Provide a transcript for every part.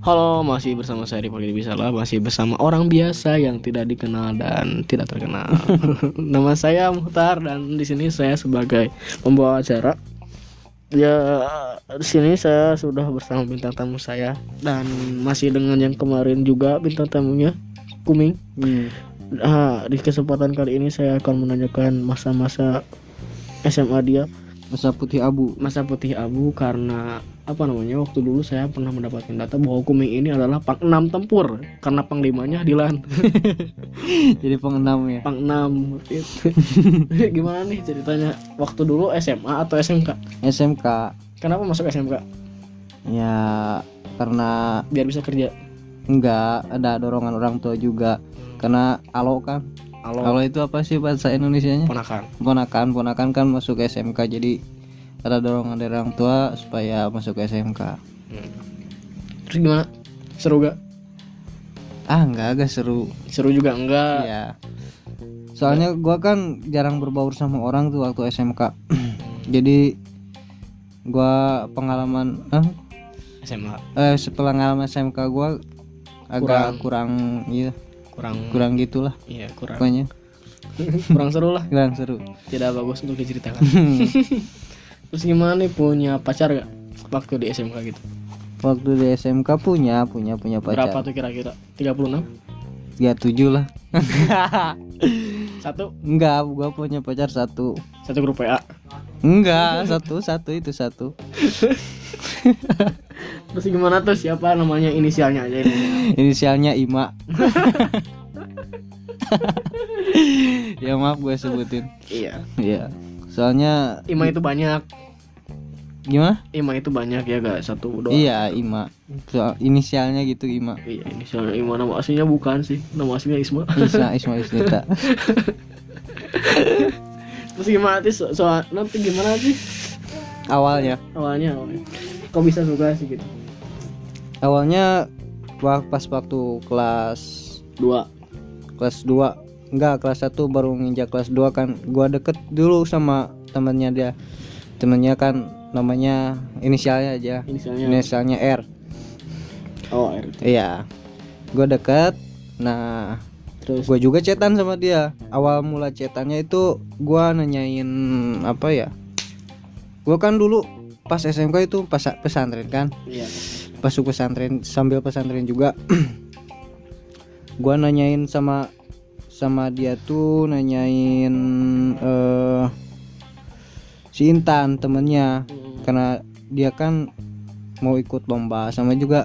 Halo, masih bersama saya Rifki Bisalah, masih bersama orang biasa yang tidak dikenal dan tidak terkenal. Nama saya Muhtar dan di sini saya sebagai pembawa acara. Ya, di sini saya sudah bersama bintang tamu saya dan masih dengan yang kemarin juga bintang tamunya Kuming. Nah, di kesempatan kali ini saya akan menanyakan masa-masa SMA dia masa putih abu. Masa putih abu karena apa namanya waktu dulu saya pernah mendapatkan data bahwa Kuming ini adalah pang 6 tempur. Karena panglimanya Dilan jadi pengenam ya? Pang 6 gimana nih ceritanya? Waktu dulu SMA atau SMK SMK kenapa masuk SMK ya karena biar bisa kerja? Enggak ada dorongan orang tua juga. Karena alo kan Halo alo itu apa sih bahasa Indonesianya? Ponakan. Ponakan. Ponakan kan masuk SMK jadi ada dorongan dari orang tua supaya masuk SMK Hmm. terus gimana? Seru gak? Ah enggak agak seru. Seru juga enggak ya soalnya gua kan jarang berbaur sama orang tuh waktu SMK jadi gua pengalaman eh, SMA eh pengalaman SMK gua agak kurang, iya kurang kurang gitulah. Iya kurang. Pokoknya. Kurang seru lah. Kurang seru. Tidak bagus untuk diceritakan. Terus gimana nih punya pacar gak waktu di SMK gitu. Waktu di SMK punya punya punya berapa pacar tuh kira-kira? 36 ya tujuh lah satu? Enggak gua punya pacar satu. Satu grup WA enggak satu satu itu satu. Terus gimana tuh? Siapa namanya inisialnya aja ini? Inisialnya Ima. Ya maaf gue sebutin. Iya. Ya soalnya Ima itu banyak gimana? Ima itu banyak ya gak satu doang. Iya Ima. Soal inisialnya gitu Ima. Iya inisialnya Ima. Nama aslinya bukan sih. Nama aslinya Isma. Isma Isma Isnita terus gimana sih so soal nanti gimana sih awalnya. Awalnya awalnya kok bisa suka sih gitu? Awalnya wah pas waktu kelas dua. Kelas 2 enggak kelas 1 baru nginjak kelas 2 kan. Gua deket dulu sama temennya dia. Temennya kan namanya inisialnya aja. Inisialnya. Inisialnya R. Oh R. Iya. Gua deket. Nah terus? gue juga cetan sama dia. Awal mula cetannya itu gua nanyain apa ya? Gua kan dulu pas SMK itu pas pesantren kan? Iya. Masuk pesantren sambil pesantren juga. Gua nanyain sama sama dia tuh nanyain eh si Intan temennya. Hmm. karena dia kan mau ikut lomba. Sama juga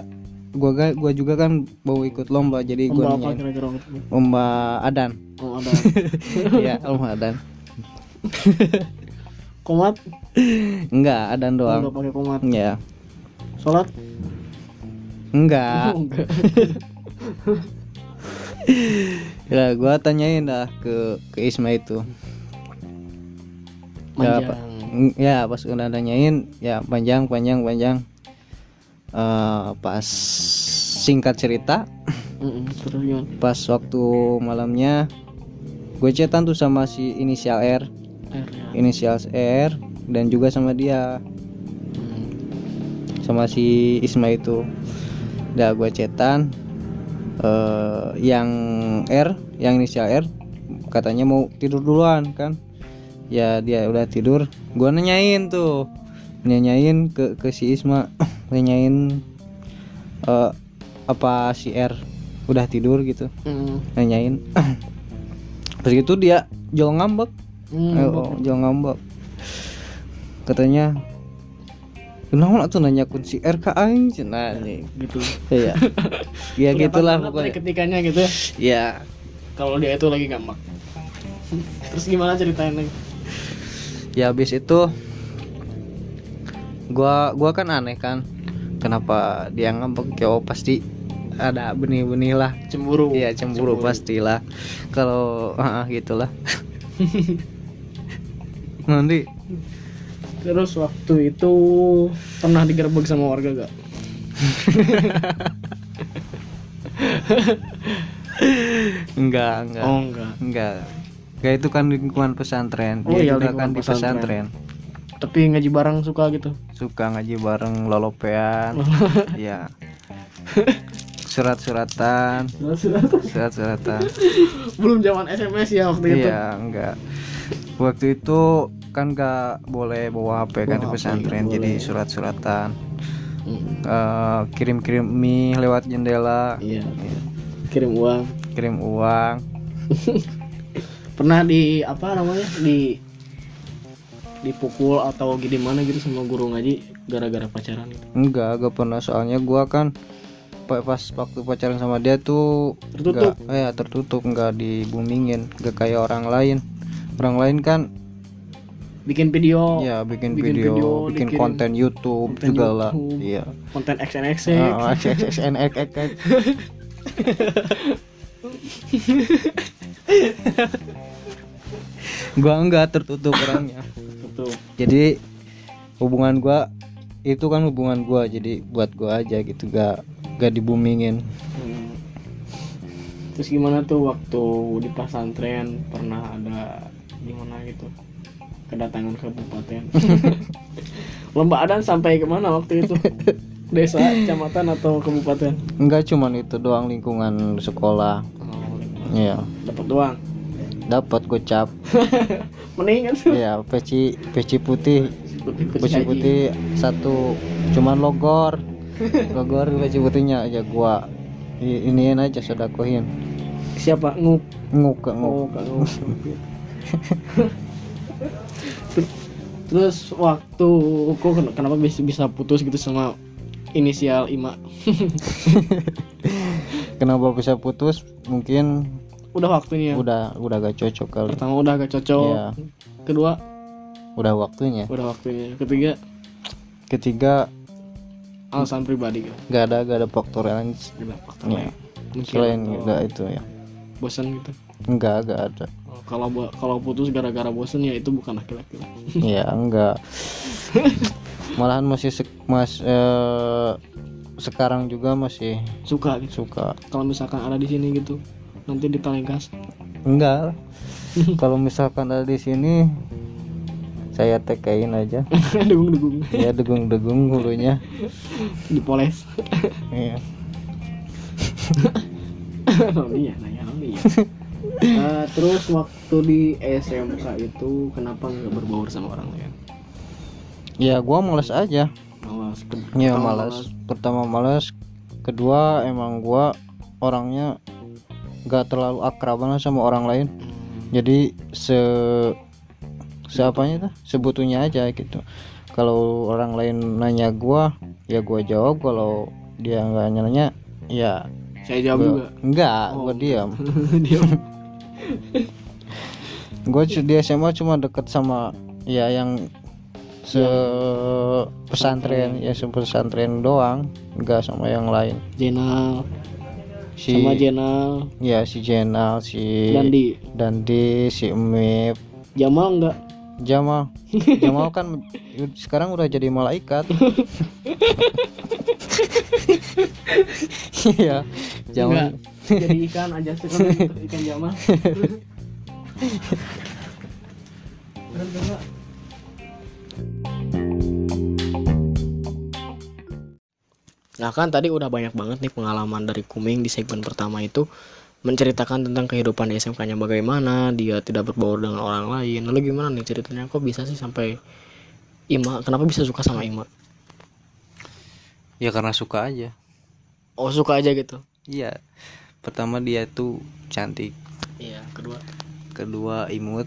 gua ga- gua juga kan mau ikut lomba jadi Lomba gua apa kira-kira lomba adan. Oh ada ya lomba adan. Komat? Enggak adan enggak doang. pakai komat. Ya sholat? Enggak. Oh, enggak. Ya gua tanyain dah ke ke Isma itu. Ya, panjang. Pak. Mm, ya pas udah nanyain ya panjang panjang panjang. Eh, pas singkat cerita pas waktu malamnya gue chatan tuh sama si inisial R. R ya. Inisial R dan juga sama dia. Hmm. sama si Isma itu. Udah gue chatan eh yang R yang inisial R katanya mau tidur duluan kan ya dia udah tidur. Gue nanyain tuh. Nanyain ke ke si Isma. Nanyain eh apa si R udah tidur gitu. Mm. nanyain. Terus gitu dia jual ngambek. Hmm, Eh, oh, jual ngambek. Katanya kenapa tuh nanya kun si RK aing nih gitu. Ya ya Kelihatan gitulah pokoknya. ketikanya gitu ya? Ya. Kalau dia itu lagi ngambek. Terus gimana ceritain lagi ya habis itu gua gua kan aneh kan. Kenapa dia ngambek? Ya oh, pasti ada benih-benih lah. Cemburu. Iya cemburu, pastilah. Kalau ah, gitulah. Nanti. Terus waktu itu pernah digerebek sama warga gak enggak enggak. Oh enggak. Enggak enggak itu kan lingkungan pesantren. Oh dia iya, juga kan di pesantren. pesantren. Tapi ngaji bareng suka gitu? Suka ngaji bareng lolopean. Ya surat-suratan. Surat-suratan? Belum zaman SMS ya waktu itu? Iya enggak. Waktu itu kan nggak boleh bawa HP kan di Bawa pesantren jadi surat-suratan. Mm, Eh, kirim-kirim mie lewat jendela. Iya. Kirim uang. Kirim uang pernah di apa namanya di dipukul atau gimana gitu sama guru ngaji gara-gara pacaran gitu. enggak enggak pernah. Soalnya gua kan pa- pas waktu pacaran sama dia tuh Tertutup. enggak, eh tertutup nggak dibumingin nggak kayak orang lain. Orang lain kan bikin video. Ya bikin, bikin video, video, bikin dikirim konten YouTube konten segala YouTube. iya. konten XNX Ah, XXXNX gua enggak tertutup orangnya. Jadi hubungan gua itu kan hubungan gua. Jadi buat gua aja gitu gak gak dibumingin. Hmm. terus gimana tuh waktu di pesantren? Pernah ada gimana gitu? Kedatangan kabupaten. Lomba adan sampai ke mana waktu itu? Desa kecamatan atau kabupaten? Enggak cuman itu doang lingkungan sekolah. Oh, iya. Dapat doang dapat gocap mending kan tuh. Ya peci peci putih. Putih peci putih. satu cuman logor. Logor peci putihnya aja gua I- iniin aja sodakohin siapa? Nguk. Nguk nguk. Oh nguk Ter- terus waktu kok ken- kenapa bisa bisa putus gitu sama inisial Ima? Kenapa bisa putus? Mungkin udah waktunya. Udah udah gak cocok kali. Pertama udah agak cocok. Iya. kedua? Udah waktunya. Udah waktunya. Ketiga? Ketiga alasan pribadi kan gak ada gak ada faktor lain. Gila, faktor Iya. lain. Mungkin selain enggak itu ya. bosan gitu? Enggak enggak ada. Oh, kalau kalau putus gara-gara bosan ya itu bukan laki-laki ya enggak malahan masih sek- mas eh, sekarang juga masih suka gitu? suka. Kalau misalkan ada di sini gitu nanti ditalingkas enggak kalau misalkan ada di sini saya tekein aja. Degung-degung ya degung-degung hulunya dipoles. Iya. Ya nanya ya. Nah, terus waktu di SMK itu kenapa nggak berbaur sama orang lain? Ya gua males aja. Malas ya pertama malas pertama malas kedua emang gua orangnya gak terlalu akrab sama orang lain. Jadi se seapanya tuh? Sebutunya aja gitu. Kalau orang lain nanya gua ya gua jawab. Kalau dia nggak nanya ya saya jawab gua, juga? Enggak Oh. gua diam. Dia gua di SMA cuma deket sama ya yang se pesantren ya se pesantren doang. Enggak sama yang lain. Jenal si sama Jenal. Ya si Jenal si Dandi. Dandi si Emip Jamal enggak Jamal. Jamal kan sekarang udah jadi malaikat. Iya Jamal. Enggak jadi ikan aja kan ikan Jamal. Keren tuh, Nah kan tadi udah banyak banget nih pengalaman dari Kuming di segmen pertama itu menceritakan tentang kehidupan di SMK-nya bagaimana dia tidak berbaur dengan orang lain. Lalu gimana nih ceritanya kok bisa sih sampai Ima? Kenapa bisa suka sama Ima? ya karena suka aja Oh suka aja gitu. iya pertama dia tuh cantik Iya kedua. kedua imut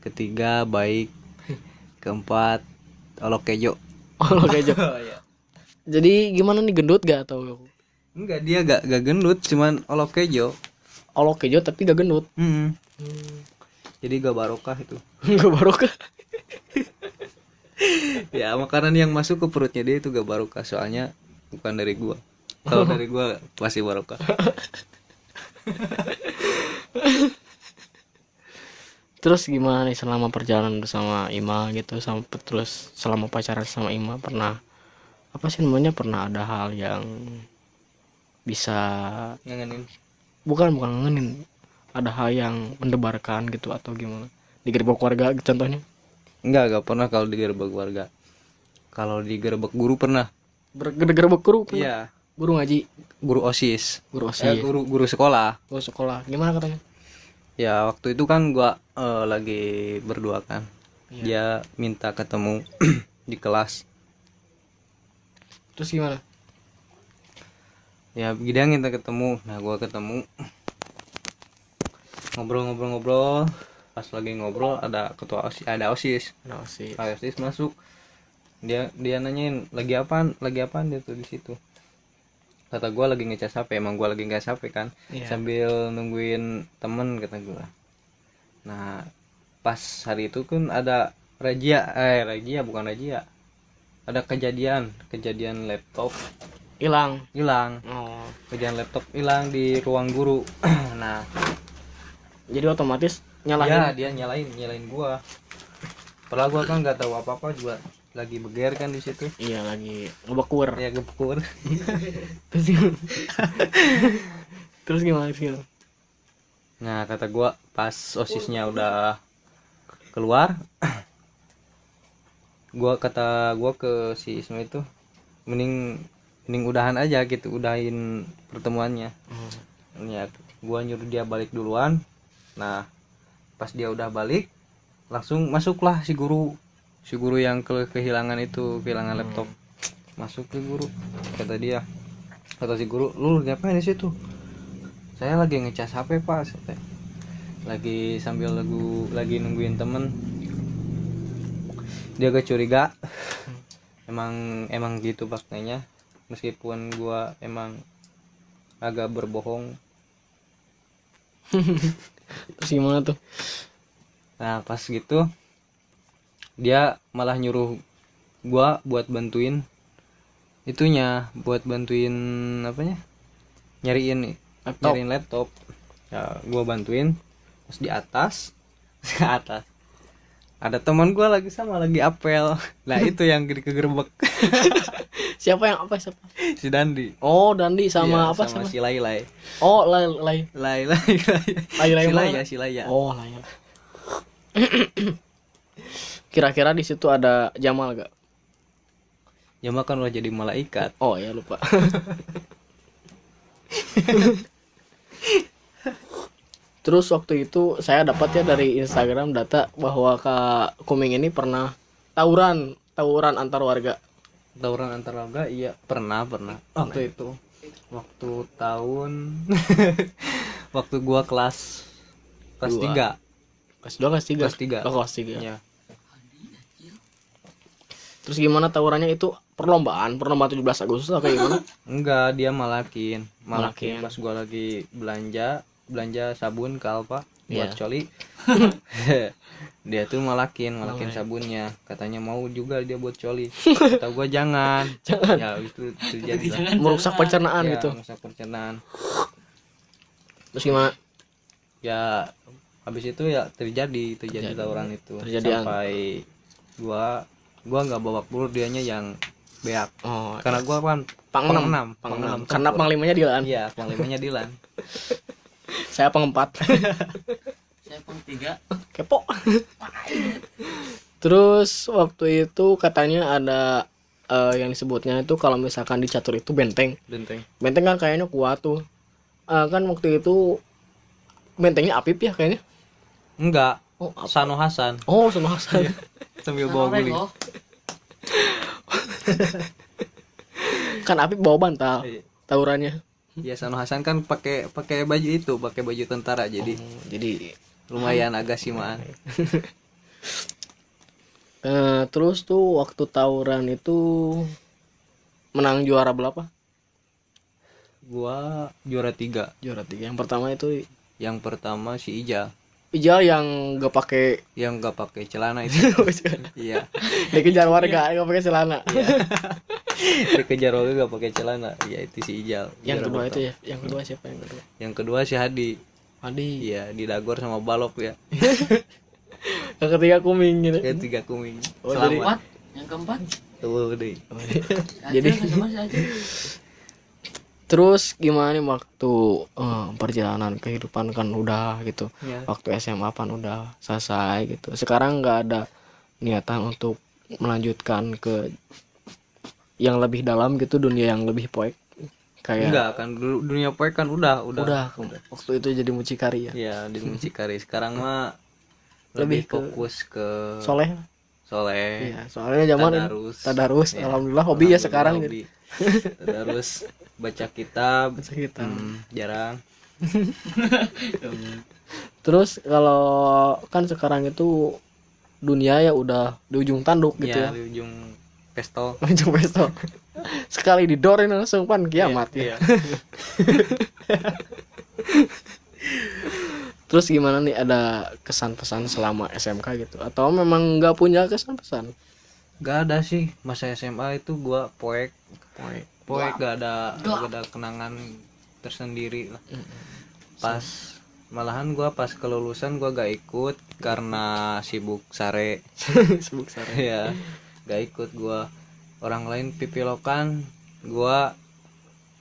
ketiga baik keempat olok kejo Oh lo kayak Jadi gimana nih gendut gak atau enggak dia gak gak gendut cuman olok kejo. Oh kejo tapi gak gendut? Hmm. jadi gak barokah itu. Gak barokah. ya makanan yang masuk ke perutnya dia itu gak barokah soalnya bukan dari gua. Kalau dari gua pasti barokah. Terus gimana nih selama perjalanan bersama Ima gitu sampai terus selama pacaran sama Ima pernah apa sih namanya? Pernah ada hal yang bisa ngangenin? Bukan bukan ngangenin. Ada hal yang mendebarkan gitu atau gimana? Di gerbong keluarga contohnya? Enggak enggak pernah kalau digerebek warga kalau digerebek guru pernah. Bergerebek guru pernah? iya. Guru ngaji? Guru osis. Guru eh, osis. guru guru sekolah. Guru sekolah. Gimana katanya? Ya waktu itu kan gua eh, lagi berdua kan. Iya. dia minta ketemu di kelas terus gimana? Ya dia minta ketemu. Nah gua ketemu. Ngobrol-ngobrol-ngobrol. Pas lagi ngobrol ada ketua osis ada osis. Nah osis. Pak osis masuk. Dia dia nanyain lagi apaan? Lagi apaan? Dia tuh di situ. Kata gua lagi ngecas HP emang gua lagi ngecas HP kan? Iya. sambil nungguin temen kata gua. Nah pas hari itu kan ada razia eh razia bukan razia ada kejadian kejadian laptop hilang. hilang. Oh. Kejadian laptop hilang di ruang guru. Nah. Jadi otomatis ya nyalahin dia nyalain nyalain gua. Padahal gua kan nggak tahu apa apa juga. Lagi beger kan di situ. Iya lagi ngebekur. Ya gepukur terus gimana? Terus gimana gimana? nah kata gua pas osisnya udah keluar gua kata gua ke si Isma itu mending mending udahan aja gitu udahin pertemuannya. Hmm. ya gua nyuruh dia balik duluan. Nah pas dia udah balik langsung masuklah si guru si guru yang ke kehilangan itu kehilangan laptop. Masuk ke guru kata dia. Kata si guru lu ngapain di situ? Saya lagi ngecas HP pak lagi sambil lagu lagi nungguin temen dia agak curiga. Emang emang gitu faktanya. Meskipun gua emang agak berbohong. Terus gimana tuh? Nah pas gitu dia malah nyuruh gua buat bantuin itunya buat bantuin apanya? Nyariin Laptop. nyariin laptop. Ya gua bantuin. Terus di atas di atas ada teman gua lagi sama lagi apel. Nah itu yang kegerebek siapa yang apa siapa? Si Dandi. Oh Dandi Iya, sama apa sama, si Lai Lai oh lay Lai. Lai Lai Lai. Lai si? Laya si Laya oh lay kira-kira di situ ada Jamal gak ya makan udah jadi malaikat. Oh ya lupa Terus waktu itu saya dapat ya dari Instagram data bahwa Kak Kuming ini pernah tawuran, tawuran antar warga. tawuran antar warga iya pernah pernah waktu itu waktu tahun waktu gua kelas kelas Dua. tiga Kelas 2 kelas 3. Kelas tiga. Oh, kelas 3. ya Terus gimana tawurannya itu perlombaan, perlombaan 17 Agustus atau kayak gimana? enggak dia malakin malakin Malakin. pas gua lagi belanja belanja sabun ke Alfa buat Iya. coli dia tuh malakin malakin sabunnya katanya mau juga dia buat coli kata gua jangan Jangan. ya itu terjadi. Merusak pencernaan Ya, gitu. merusak pencernaan Terus gimana? ya habis itu ya terjadi terjadi Terjadi. tawuran itu Terjadi sampai gua gua nggak bawa pelur dianya yang beak Oh, karena gua kan pang pang 6. enam, Pang pang 6. enam Karena panglimanya Dilan. iya panglimanya Dilan Saya 4. saya pun tiga Kepo. Terus waktu itu katanya ada eh, yang disebutnya itu kalau misalkan di catur itu benteng. benteng Benteng kan kayaknya kuat tuh. Eh, kan waktu itu bentengnya Apip ya kayaknya. enggak Oh, apa? Sano Hasan Oh, sama Hasan. sambil bawa guling kan Apip bawa bantal Iya. tawurannya. Iya Sano Hasan kan pakai pakai baju itu pakai baju tentara jadi Oh, jadi lumayan agak simaan eh, terus tuh waktu tawuran itu menang juara berapa? gua juara tiga. Juara tiga. Yang pertama itu yang pertama si Ijal Ijal yang gak pakai yang nggak pakai celana itu. Iya. Dikejar warga nggak pakai celana. dikejar orang nggak pakai celana ya itu si Ijal yang kedua itu ya. Yang kedua siapa yang kedua? yang kedua si Hadi Adi. iya didagor sama balok ya Yang ketiga kuming gitu. ketiga kuming Oh, jadi- selamat yang keempat tuh deh Jadi- si Acil. Terus gimana nih waktu eh, perjalanan kehidupan kan udah gitu. ya. Waktu SMA kan udah selesai gitu. Sekarang nggak ada niatan untuk melanjutkan ke yang lebih dalam gitu dunia yang lebih poek. Kayak enggak kan dulu dunia poek kan udah udah. Udah waktu itu jadi mucikari ya. Ya di mucikari. Sekarang mah Lebih lebih, ke- fokus ke soleh. Soleh. Iya soalnya zaman ini tadarus. Tadarus Ya, alhamdulillah hobi ya alhamdulillah sekarang hobi. tadarus baca kitab. Baca kitab. Hmm, jarang. Terus kalau kan sekarang itu dunia ya udah di ujung tanduk gitu ya, ya, di ujung pistol ujung pistol sekali didorin langsung pan kiamat ya. Iya. terus gimana nih ada kesan pesan selama SMK gitu? Atau memang nggak punya kesan pesan Gak ada sih. Masa SMA itu gua poek. Poek. poek gak ada gak ada kenangan tersendiri lah. Pas malahan gua pas kelulusan gua gak ikut karena sibuk sare. Sibuk sare. Ya gak ikut gua. Orang lain pipilokan gua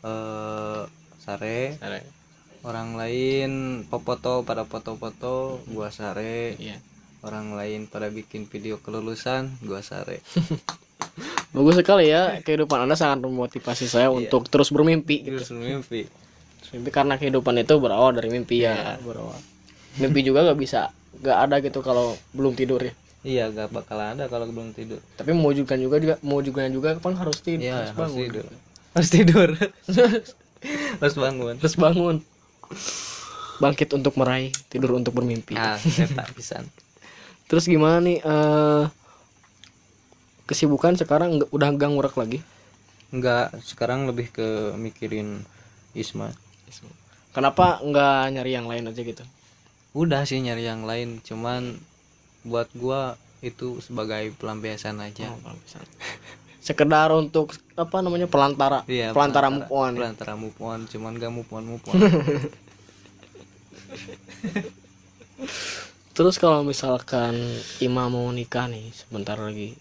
eh sare. Sare. Orang lain popoto pada foto-foto gua sare. Iya. Orang lain pada bikin video kelulusan gua sare. Bagus sekali ya kehidupan anda sangat memotivasi saya untuk terus bermimpi gitu. terus mimpi Terus mimpi karena kehidupan itu berawal dari mimpi ya berawal. Mimpi juga nggak bisa nggak ada gitu kalau belum tidur ya iya gak bakal ada kalau belum tidur. Tapi mewujudkan juga juga mewujudkan juga kan harus tidur Iya, harus harus bangun. tidur. harus tidur. Harus bangun. Terus bangun. Bangkit untuk meraih tidur untuk bermimpi. Nah setak pisan. Terus gimana nih eh kesibukan sekarang nggak- udah gang ngurek lagi? Enggak sekarang lebih ke mikirin Isma. Kenapa nggak nyari yang lain aja gitu? Udah sih nyari yang lain cuman buat gua itu sebagai pelampiasan aja. Oh, bisa. sekedar untuk apa namanya pelantara. Iya, pelantara move on ya. pelantara move on cuman gak move on move on. Terus kalau misalkan Ima mau nikah nih sebentar lagi.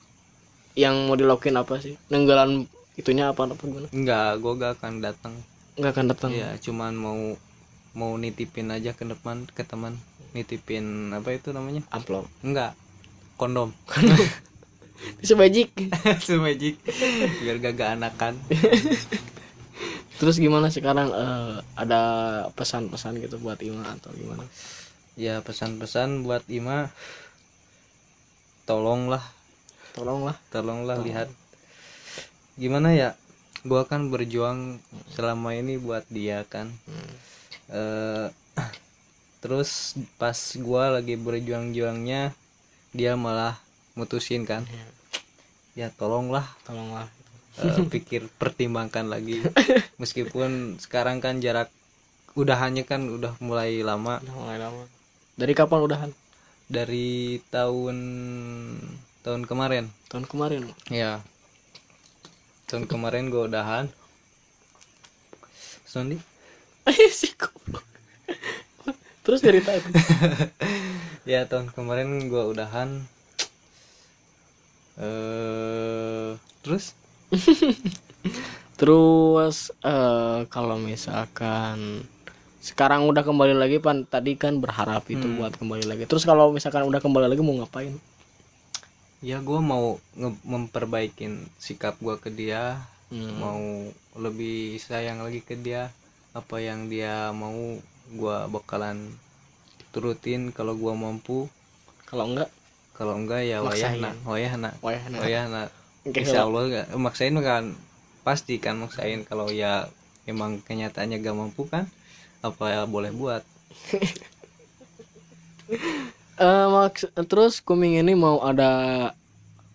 Yang mau dilakuin apa sih? Nenggalan itunya apa apa gimana? Enggak gua gak akan datang. Nggak akan datang. Ya cuman mau mau nitipin aja ke depan ke teman nitipin apa itu namanya? Amplop. Enggak. Kondom. Bisa bajik biar gak gak anakan. Terus gimana sekarang eh, ada pesan-pesan gitu buat Ima atau gimana? Ya pesan-pesan buat Ima. Tolonglah. Tolonglah. Tolonglah lihat. Gimana ya? Gua kan berjuang selama ini buat dia kan. Eh, terus pas gua lagi berjuang-juangnya dia malah mutusin kan. Ya tolonglah tolonglah. eh, pikir pertimbangkan lagi. Meskipun sekarang kan jarak udahannya kan udah mulai lama. Udah mulai lama. Dari kapan udahan? Dari tahun tahun kemarin. Tahun kemarin? Ya tahun kemarin gue udahan. Sondi? Si goblok terus cerita itu ya tahun kemarin gue udahan. Eh terus? Terus eh, kalau misalkan sekarang udah kembali lagi pan tadi kan berharap itu buat kembali lagi. Terus kalau misalkan udah kembali lagi mau ngapain? Ya gue mau memperbaikin sikap gue ke dia. Hmm. mau lebih sayang lagi ke dia. Apa yang dia mau gue bakalan turutin kalau gue mampu. Kalau enggak? Kalau enggak ya wayahna wayahna wayah wayahna Oke, Insya Allah nggak maksain kan pasti kan maksain. Kalau ya emang kenyataannya gak mampu kan apa ya boleh buat. Eh, maks- terus kuming ini mau ada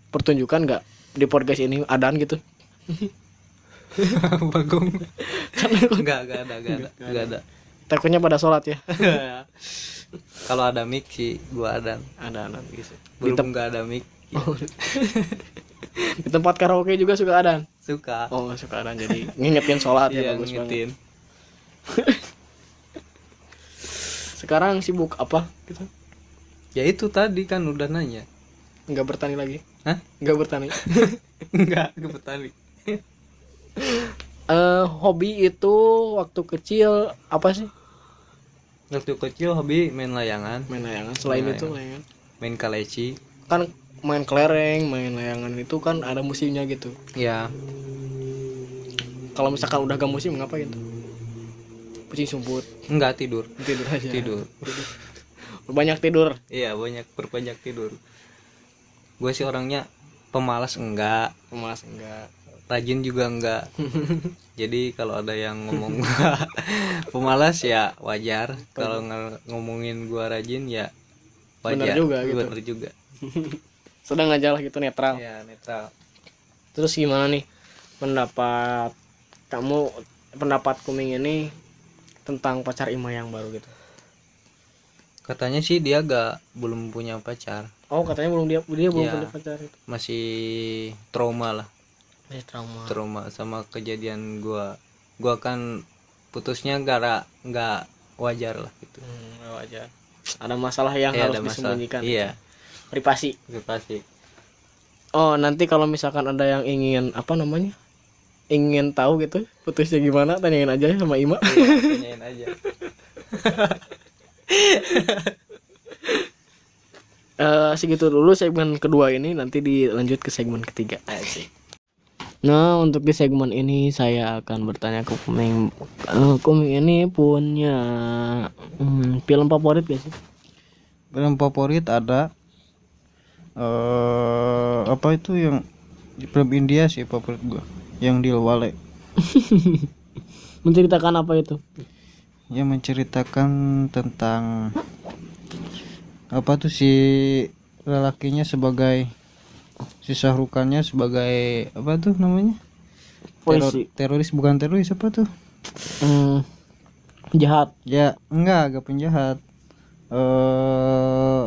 pertunjukan nggak di podcast ini? Adaan gitu? Bagong. Nggak nggak ada nggak ada nggak ada takutnya pada sholat ya. Kalau ada mic sih gua ada. Ada ada gitu belum nggak ada mic. Di tempat karaoke juga suka ada? Suka. Oh suka ada. Jadi ngingetin sholat ya iya bagus banget. ngingetin. Sekarang sibuk apa gitu? Ya itu tadi kan udah nanya. Nggak bertani lagi? Hah? nggak bertani? Nggak ke petani eh hobi itu waktu kecil apa sih waktu kecil hobi main layangan. Main layangan. Selain Main itu layangan. layangan. Main kaleci. Kan main kelereng main layangan itu kan ada musimnya gitu. Ya kalau misalkan udah gak musim ngapain tuh pucing sumput. Enggak tidur. Tidur aja. Tidur. Banyak tidur. Iya banyak berbanyak tidur. Gue sih orangnya pemalas enggak. Pemalas enggak rajin juga enggak jadi kalau ada yang ngomong gua pemalas ya wajar. Kalau ngomongin gua rajin ya Bener wajar juga gitu. Bener juga. Sedang aja lah gitu netral. Ya netral. Terus gimana nih pendapat kamu pendapat kuming ini tentang pacar Ima yang baru gitu? Katanya sih dia gak belum punya pacar. Oh katanya belum dia dia belum Iya. punya pacar itu. Masih trauma lah eh trauma. Trauma sama kejadian gua. Gua kan putusnya gara nggak wajar lah gitu. Hmm, wajar. Ada masalah yang Iya, harus ada masalah. disembunyikan. Iya. Privasi. Pasti oh nanti kalau misalkan ada yang ingin apa namanya? Ingin tahu gitu putusnya gimana tanyain aja ya sama Ima. Tanyain aja. Eh, segitu dulu segmen kedua ini. Nanti dilanjut ke segmen ketiga. Asik. Nah untuk di segmen ini saya akan bertanya ke Kuming Eh, Kuming ini punya hmm, film favorit gak sih? film favorit ada eh apa itu yang film India sih favorit gua yang Dilwale Menceritakan apa itu? yang menceritakan tentang apa tuh si lelakinya sebagai si Sahrukannya sebagai apa tuh namanya? Teror- teroris bukan teroris apa tuh? Hmm, Jahat. Ya enggak agak penjahat eh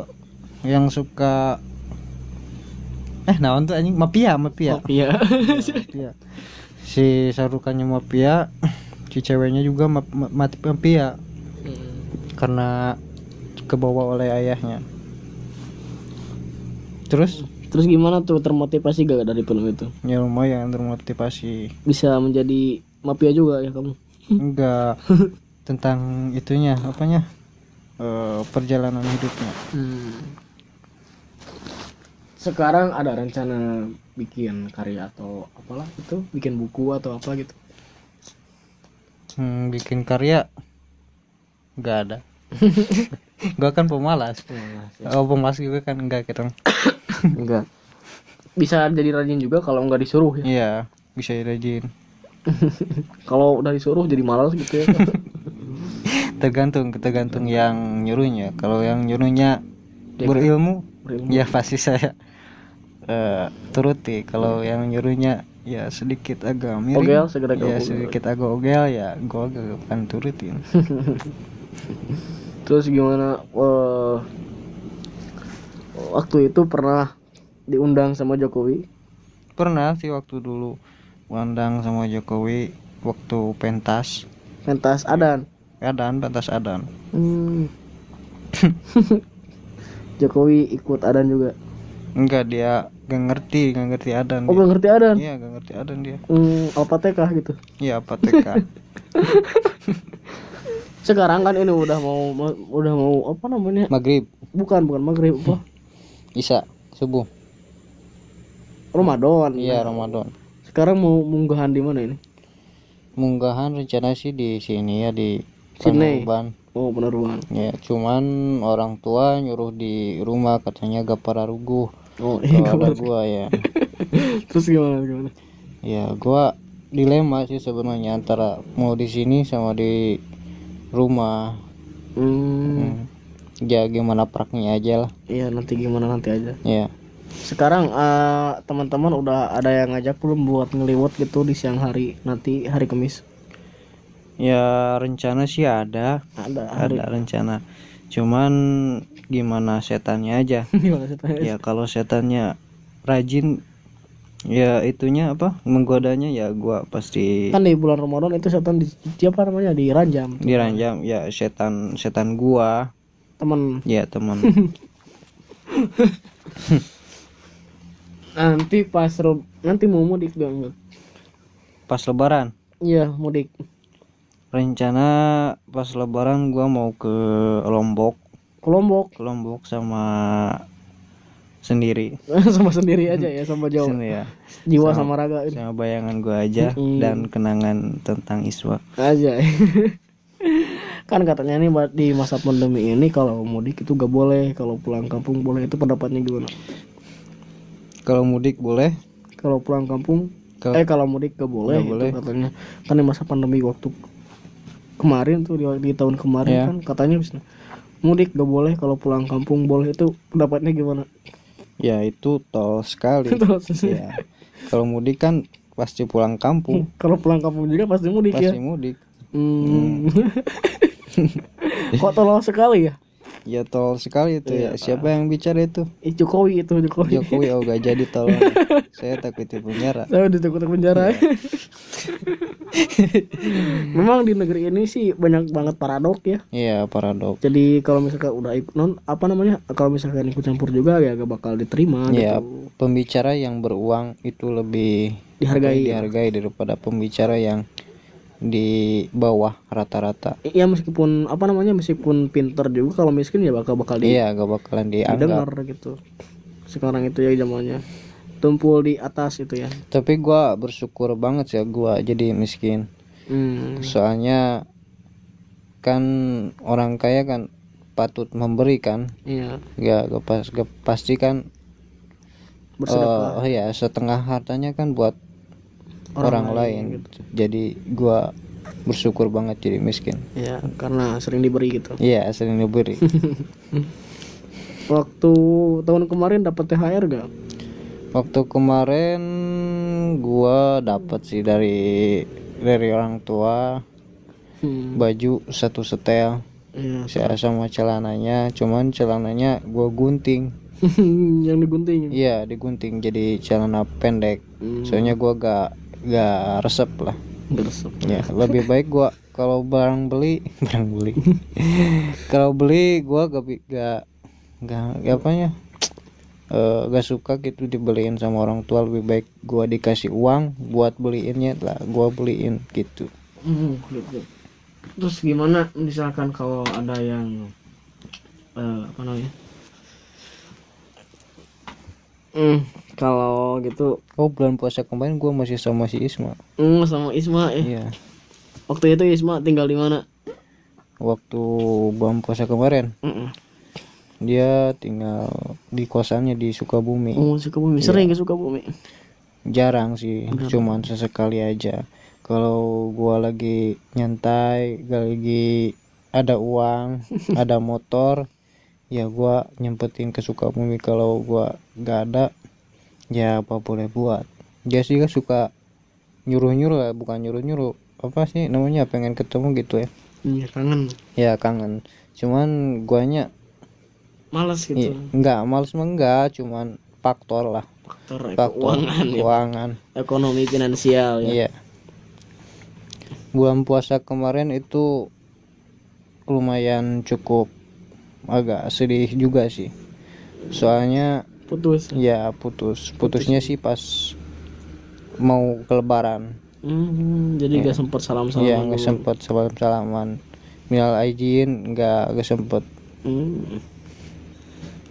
yang suka eh naon tuh anjing? Mafia mafia Oh, iya mafia si sarukannya mafia si ceweknya juga ma- ma- mati mafia Hmm. karena kebawa oleh ayahnya. Terus Terus gimana tuh termotivasi gak dari film itu? ya lumayan termotivasi. Bisa menjadi mafia juga ya kamu? enggak. Tentang itunya apanya? Eh, perjalanan hidupnya. Hmm. Sekarang ada rencana bikin karya atau apalah itu, bikin buku atau apa gitu. Hmm, bikin karya? Nggak ada. Gua kan pemalas. Oh pemalas juga kan? Enggak kita Enggak. Bisa jadi rajin juga kalau nggak disuruh ya. iya bisa rajin Kalau udah disuruh jadi malas gitu ya. tergantung tergantung yang nyuruhnya kalau yang nyuruhnya berilmu Berilmu. ya pasti saya eh, turuti kalau yang nyuruhnya ya sedikit agak miring Ogel, agak ya ogel. sedikit agak ogel ya gua agak akan turutin Terus gimana? eh, waktu itu pernah diundang sama Jokowi. pernah sih waktu dulu mandang sama Jokowi waktu pentas Pentas Adan. adan pentas adan Hmm. Jokowi ikut Adan juga. enggak dia gak ngerti gak ngerti adan Oh dia. gak ngerti Adan? iya gak ngerti adan dia Hmm, Alpateka gitu. iya apa TK Sekarang kan ini udah mau ma- udah mau apa namanya? maghrib Bukan bukan maghrib apa? Isa subuh Ramadan. iya Ramadan Sekarang mau munggahan di mana ini? munggahan rencana sih di sini ya di. Panurban Oh benar Bang. ya cuman orang tua nyuruh di rumah katanya gak para ruguh Oh iya. ada gua ya Terus gimana gimana? ya gua dilema sih sebenarnya antara mau di sini sama di rumah Hmm, Hmm. Ya gimana praknya aja lah iya nanti gimana nanti aja. ya Sekarang eh, teman-teman udah ada yang ngajak belum buat ngeliwat gitu di siang hari nanti hari Kamis. ya rencana sih ada Ada hari. ada rencana cuman gimana setannya aja Gimana sih tanya? ya kalau setannya rajin ya itunya apa menggodanya ya gua pasti Kan di bulan Ramadan itu setan di, di apa namanya diranjam. diranjam ya setan setan gua Temen. Ya teman nanti pas rob nanti mau mudik gak enggak? pas lebaran? Iya mudik. rencana pas lebaran gua mau ke Lombok. Ke Lombok. ke Lombok sama sendiri. Sama sendiri aja ya sama jauh. Sendiri ya jiwa sama raga. ini sama bayangan gua aja dan kenangan tentang Iswa. Aja kan katanya nih buat di masa pandemi ini kalau mudik itu gak boleh kalau pulang kampung boleh. Itu pendapatnya gimana? Kalau mudik boleh. Kalau pulang kampung Kalau- eh kalau mudik gak boleh, Nggak itu boleh. katanya. Kan di masa pandemi waktu kemarin tuh di, di tahun kemarin Iya. kan katanya bisa mudik gak boleh kalau pulang kampung boleh. Itu pendapatnya gimana? Ya itu tol sekali. Ya kalau mudik kan pasti pulang kampung. Kalau pulang kampung juga pasti mudik ya? pasti mudik Hmm. kok tolong sekali ya? Ya tol sekali itu Iya, ya siapa yang bicara itu? Ih, Jokowi itu Jokowi. Jokowi oh gak jadi tolong. Saya takut di penjara. Saya ditakut penjara. Memang di negeri ini sih banyak banget paradok ya. Iya paradok. Jadi kalau misalkan udah ikut non apa namanya kalau misalkan ikut campur juga ya gak bakal diterima ya gitu. pembicara yang beruang itu lebih dihargai. dihargai daripada pembicara yang di bawah rata-rata. Ya meskipun apa namanya meskipun pinter juga kalau miskin ya bakal bakal di, iya gak bakalan dianggap. didengar gitu. Sekarang itu ya zamannya. Tumpul di atas itu ya. Tapi gua bersyukur banget sih gua jadi miskin. Hmm. soalnya kan orang kaya kan patut memberi kan iya gak, gak, pas, gak pasti kan bersedekah. eh, oh ya setengah hartanya kan buat orang, lain, gitu. jadi gua bersyukur banget jadi miskin. Ya karena sering diberi gitu. Iya sering diberi. Waktu tahun kemarin dapat THR gak waktu kemarin gua dapat sih dari dari orang tua. Hmm. baju satu setel iya. saya sama celananya. Cuman celananya gua gunting. Yang digunting iya digunting jadi celana pendek. Hmm. soalnya gua gak gak resep lah Beresep. ya lebih baik gua kalau barang beli barang beli kalau beli gua gak gak gak, gak apa ya eh, gak suka gitu dibeliin sama orang tua lebih baik gua dikasih uang buat beliinnya lah gua beliin gitu Hmm, gitu. Terus gimana misalkan kalau ada yang eh, apa namanya? Hmm, kalau gitu oh bulan puasa kemarin gua masih sama si Isma hmm, sama Isma eh. iya Waktu itu Isma tinggal di mana? waktu bulan puasa kemarin Mm-mm. dia tinggal di kosannya di Sukabumi Oh, Sukabumi. Sering ke Sukabumi. jarang sih cuman sesekali aja kalau gua lagi nyantai lagi ada uang ada motor ya gua nyempetin ke Sukabumi kalau gua nggak ada ya apa boleh buat dia kan suka nyuruh nyuruh lah bukan nyuruh nyuruh apa sih namanya pengen ketemu gitu ya Iya, kangen. ya kangen cuman guanya Malas i- gitu. nggak males mah enggak cuman faktor lah Faktor faktor keuangan ya. keuangan Ekonomi finansial ya. Iya. Bulan puasa kemarin itu lumayan cukup agak sedih juga sih. Soalnya Putus. ya putus. Putusnya sih pas mau ke lebaran. Hmm, jadi gak sempat salam-salam. Iya, nggak sempet salam-salaman. Minal aijin nggak nggak sempet. Hmm.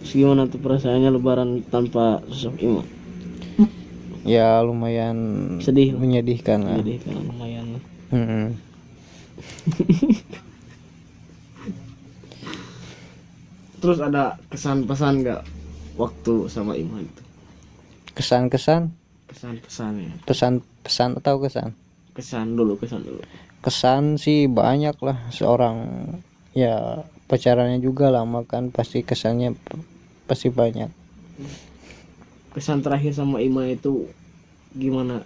Terus gimana tuh perasaannya lebaran tanpa sosok Ima? Ya lumayan Sedih menyedihkan lah. Jadi kan lumayan. Mm-mm. Terus ada kesan-pesan gak waktu sama Ima itu? Kesan-kesan, Kesan-pesan ya. pesan-pesan atau kesan? Kesan dulu, kesan dulu. kesan sih banyak lah seorang ya pacarannya juga lama kan pasti kesannya pasti banyak Kesan terakhir sama Ima itu gimana?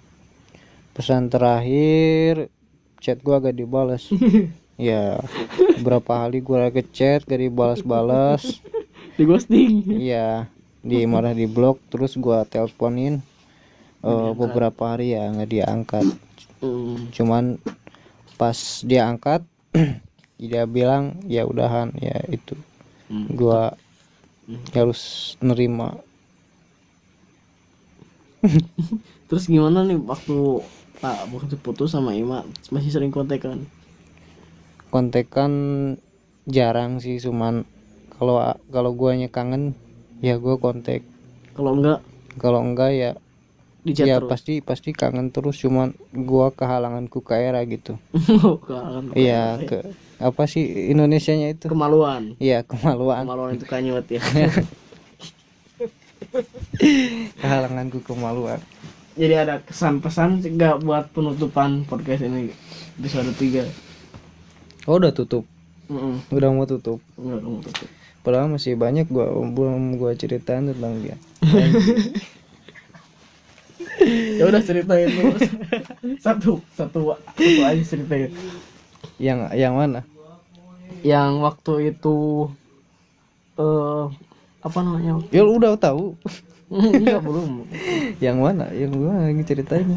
pesan terakhir chat gua gak dibalas ya berapa kali gua ke chat gak dibalas-balas Di ghosting. iya di malah di blok terus gua teleponin eh, beberapa hari ya nggak diangkat Hmm. cuman pas dia angkat dia bilang ya udahan ya itu Hmm. gua harus nerima Terus gimana nih waktu tak waktu putus sama Ima masih sering kontekan? kontekan jarang sih cuman kalau kalau guanya kangen ya gua kontek kalau enggak? Kalau enggak ya di chat ya terus? pasti pasti kangen terus cuman gua kehalanganku ke era gitu. Kehalangan. iya ke apa sih Indonesianya itu? Kemaluan. Iya kemaluan. Kemaluan itu kanyut ya. Kehalanganku kemaluan. Jadi ada kesan pesan juga buat penutupan podcast ini episode 3 oh udah tutup? Heeh. udah mau tutup? Enggak dong tutup. Padahal masih banyak gua belum gua ceritain tentang dia. Ya udah ceritain terus satu satu satu aja ceritain. Yang yang mana? Yang waktu itu eh apa namanya? Ya lu udah tahu. Enggak belum. Yang mana? Yang gua lagi ceritain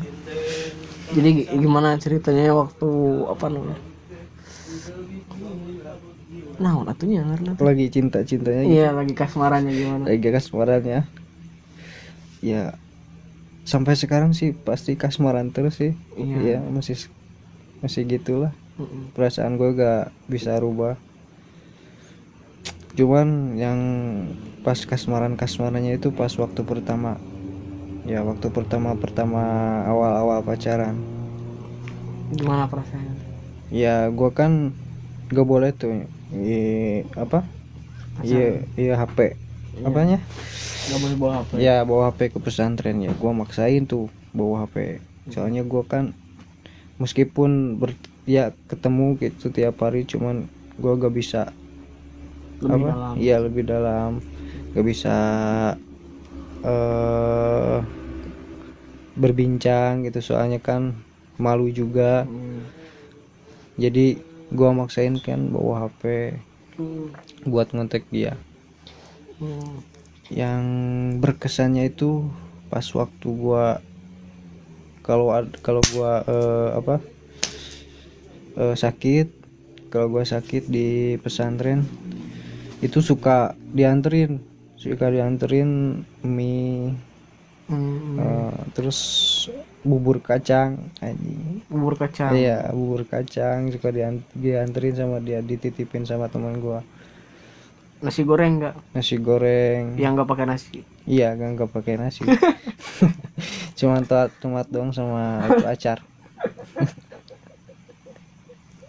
jadi gi- gimana ceritanya waktu apa namanya nah atunya karena lagi cinta cintanya gitu. iya lagi kasmarannya gimana? Lagi kasmarannya. Ya sampai sekarang sih pasti kasmaran terus sih. Iya. iya masih masih gitulah. Perasaan gue gak bisa rubah. Cuman yang pas kasmaran kasmarannya itu pas waktu pertama. Ya waktu pertama pertama awal awal pacaran. Gimana perasaannya? Ya gue kan gak boleh tuh i, apa? Iya iya HP apanya? Nggak boleh bawa HP ya bawa HP ke pesantren. Ya gua maksain tuh bawa HP soalnya gua kan meskipun ber, ya ketemu gitu tiap hari cuman gua gak bisa lebih apa? dalam. Iya lebih dalam. Gak bisa eh berbincang gitu. Soalnya kan malu juga. Hmm. jadi gua maksain kan bawa HP Hmm. buat ngontek dia Hmm. yang berkesannya itu pas waktu gua kalau kalau gua eh, apa eh, sakit kalau gua sakit di pesantren itu suka dianterin suka dianterin mie Hmm. eh, terus bubur kacang anjing. Bubur kacang. Iya bubur kacang suka dian- dianterin sama dia dititipin sama teman gua. Nasi goreng nggak? Nasi goreng. Yang nggak pakai nasi? Iya, gak nggak pakai nasi. Cuma tomat tomat doang sama itu acar.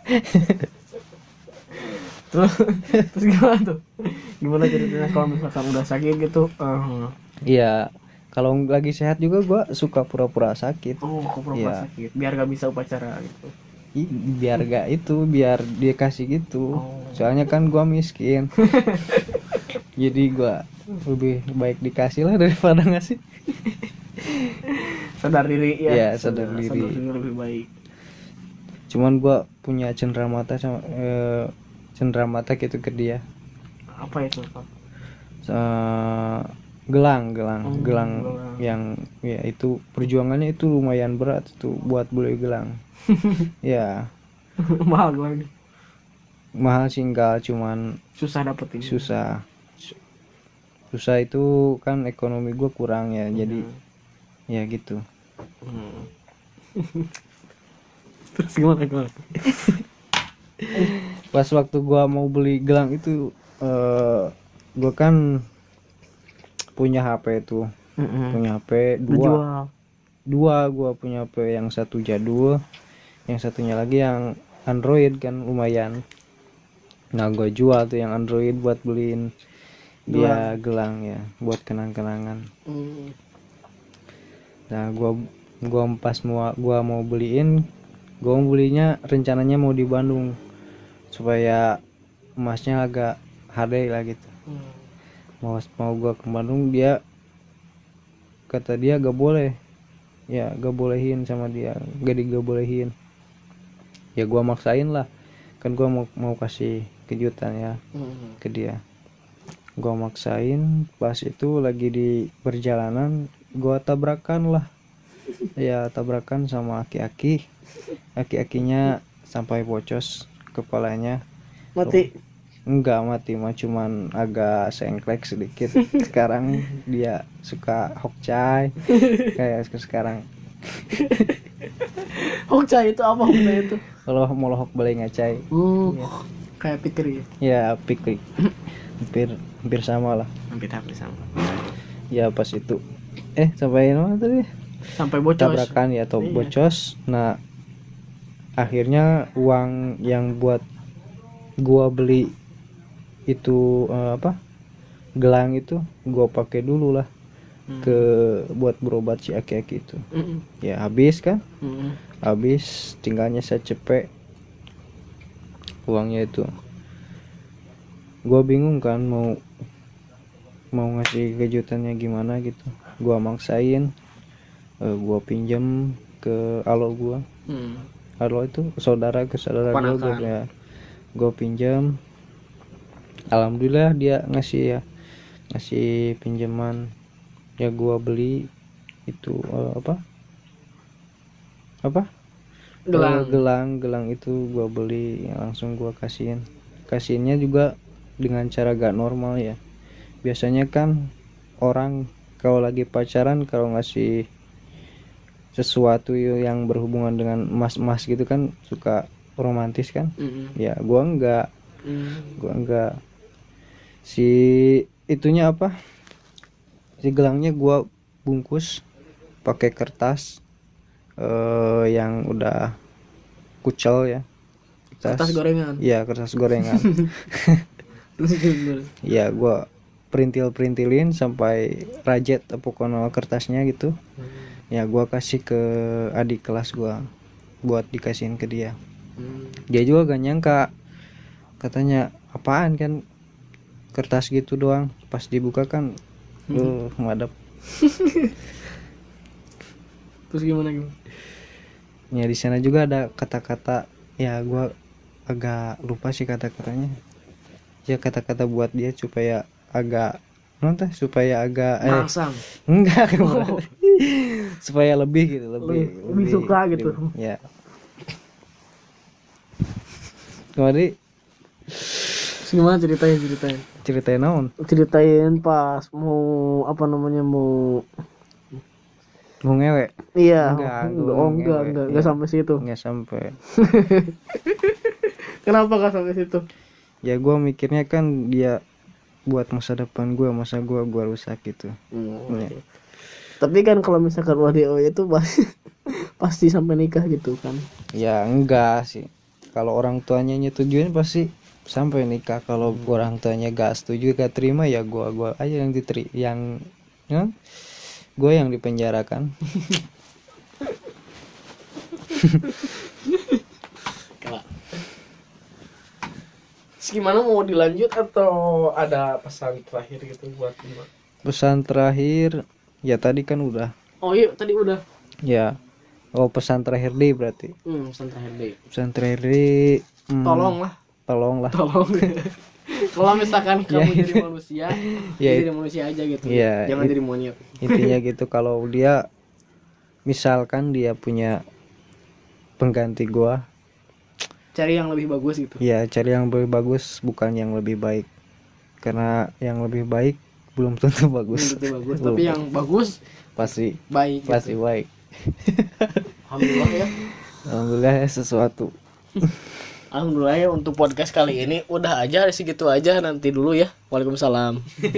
terus terus gimana tuh? Gimana ceritanya kalau misalkan udah sakit gitu? Eh, Iya, kalau lagi sehat juga gua suka pura-pura sakit. oh pura-pura Iya. sakit biar gak bisa upacara gitu Ih, biar gak itu, biar dia kasih gitu. Oh. Soalnya kan gua miskin. Jadi gua lebih baik dikasih lah daripada ngasih. sadar diri ya Iya, sadar diri. lebih baik Cuman gua punya cenderamata sama eh, cenderamata gitu ke dia. apa itu Pak? Gelang gelang Oh, gelang gelang. yang ya itu perjuangannya itu lumayan berat tuh buat beli gelang. Ya. Mahal nih mahal sih enggak cuman susah dapetin. susah. Su- susah itu kan ekonomi gue kurang ya jadi ya gitu. Hmm. terus gimana gimana? Pas waktu gua mau beli gelang itu eh gua kan punya HP tuh Mm-mm. punya HP dua Dijual. dua gua punya HP yang satu jadul yang satunya lagi yang Android kan lumayan nah gua jual tuh yang Android buat beliin dia gelang ya buat kenang-kenangan Hmm. nah gua gua pas mau gua mau beliin gua mau belinya rencananya mau di Bandung supaya emasnya agak HD lah gitu Hmm. Mau mau gua ke Bandung dia kata dia gak boleh. Ya gak bolehin sama dia. Gak bolehin. Ya gua maksain lah. Kan gua mau mau kasih kejutan ya Hmm. ke dia. Gua maksain pas itu lagi di perjalanan gua tabrakan lah. Ya tabrakan sama aki-aki. Aki-akinya sampai bocos kepalanya. Mati enggak mati mah cuman agak sengklek sedikit. Sekarang dia suka hokcai kayak sekarang. Hokca itu apa Hokca itu? Kalau mau lohok boleh ngacai hmm. kayak pikir ya? Ya pikir. Hampir hampir sama lah. Hampir hampir sama. Ya pas itu. Eh sampai mana tadi? Sampai bocor tabrakan ya atau Iya. bocos. Nah akhirnya uang yang buat gua beli itu eh, apa gelang itu gua pakai dulu lah Hmm. ke buat berobat si aki-aki itu Mm-mm. ya habis kan Mm-mm. habis tinggalnya saya cepet uangnya itu gua bingung kan mau mau ngasih kejutannya gimana gitu gua maksain eh, gua pinjam ke alo gua Mm. alo itu saudara ke saudara Ponakan. ya, gua pinjam alhamdulillah dia ngasih ya ngasih pinjaman. Ya gua beli itu eh, apa? Apa? Gelang Eh, gelang. gelang itu gua beli langsung gua kasihin. Kasihinnya juga dengan cara gak normal ya. Biasanya kan orang kalau lagi pacaran kalau ngasih sesuatu yang berhubungan dengan emas-emas gitu kan suka romantis kan? Mm-mm. ya gua enggak Mm. gua enggak si itunya apa? Si gelangnya gua bungkus pakai kertas eh yang udah kucel ya. Kertas gorengan? Iya kertas gorengan. Ya gua perintil perintilin sampai rajet apa kono kertasnya gitu. Ya gua kasih ke adik kelas gua buat dikasihin ke dia. Mm. dia juga gak nyangka. Katanya apaan kan kertas gitu doang. Pas dibuka kan uh, madep. Terus gimana gimana? Ya di sana juga ada kata-kata ya gua agak lupa sih kata-katanya. Ya kata-kata buat dia supaya agak nonton supaya agak eh merangsang. enggak supaya lebih gitu lebih Lebih- lebih suka gitu. ya. Kemarin gimana ceritain ceritain ceritain naon? Ceritain pas mau apa namanya mau mau ngewe? Iya Enggak, enggak oh, enggak ngewe, enggak iya. enggak sampai situ. Nggak sampai. Kenapa enggak sampai situ? Ya gua mikirnya kan dia buat masa depan gua masa gua gua rusak gitu. Iya. tapi kan kalau misalkan WDO itu pasti pasti sampai nikah gitu kan? Ya enggak sih. Kalau orang tuanya nyetujuin pasti sampai nikah kalau orang tuanya gak setuju gak terima ya gua gua aja yang diteri yang ya, gua yang dipenjarakan gimana mau dilanjut atau ada pesan terakhir gitu buat Bima? pesan terakhir ya tadi kan udah Oh iya tadi udah. ya oh pesan terakhir deh berarti Hmm, pesan terakhir deh. pesan terakhir deh hmm, Tolong lah, tolong. Kalau misalkan kamu Ya. jadi manusia, Ya, jadi manusia aja gitu. Ya, Jangan it- jadi monyet. intinya gitu kalau dia misalkan dia punya pengganti gua Cari yang lebih bagus gitu. ya cari yang lebih bagus bukan yang lebih baik karena yang lebih baik belum tentu bagus Belum tentu bagus, tapi yang bagus pasti baik. gitu. pasti baik Alhamdulillah ya. alhamdulillah ya sesuatu Alhamdulillah ya untuk podcast kali ini udah aja segitu aja nanti dulu ya. Waalaikumsalam.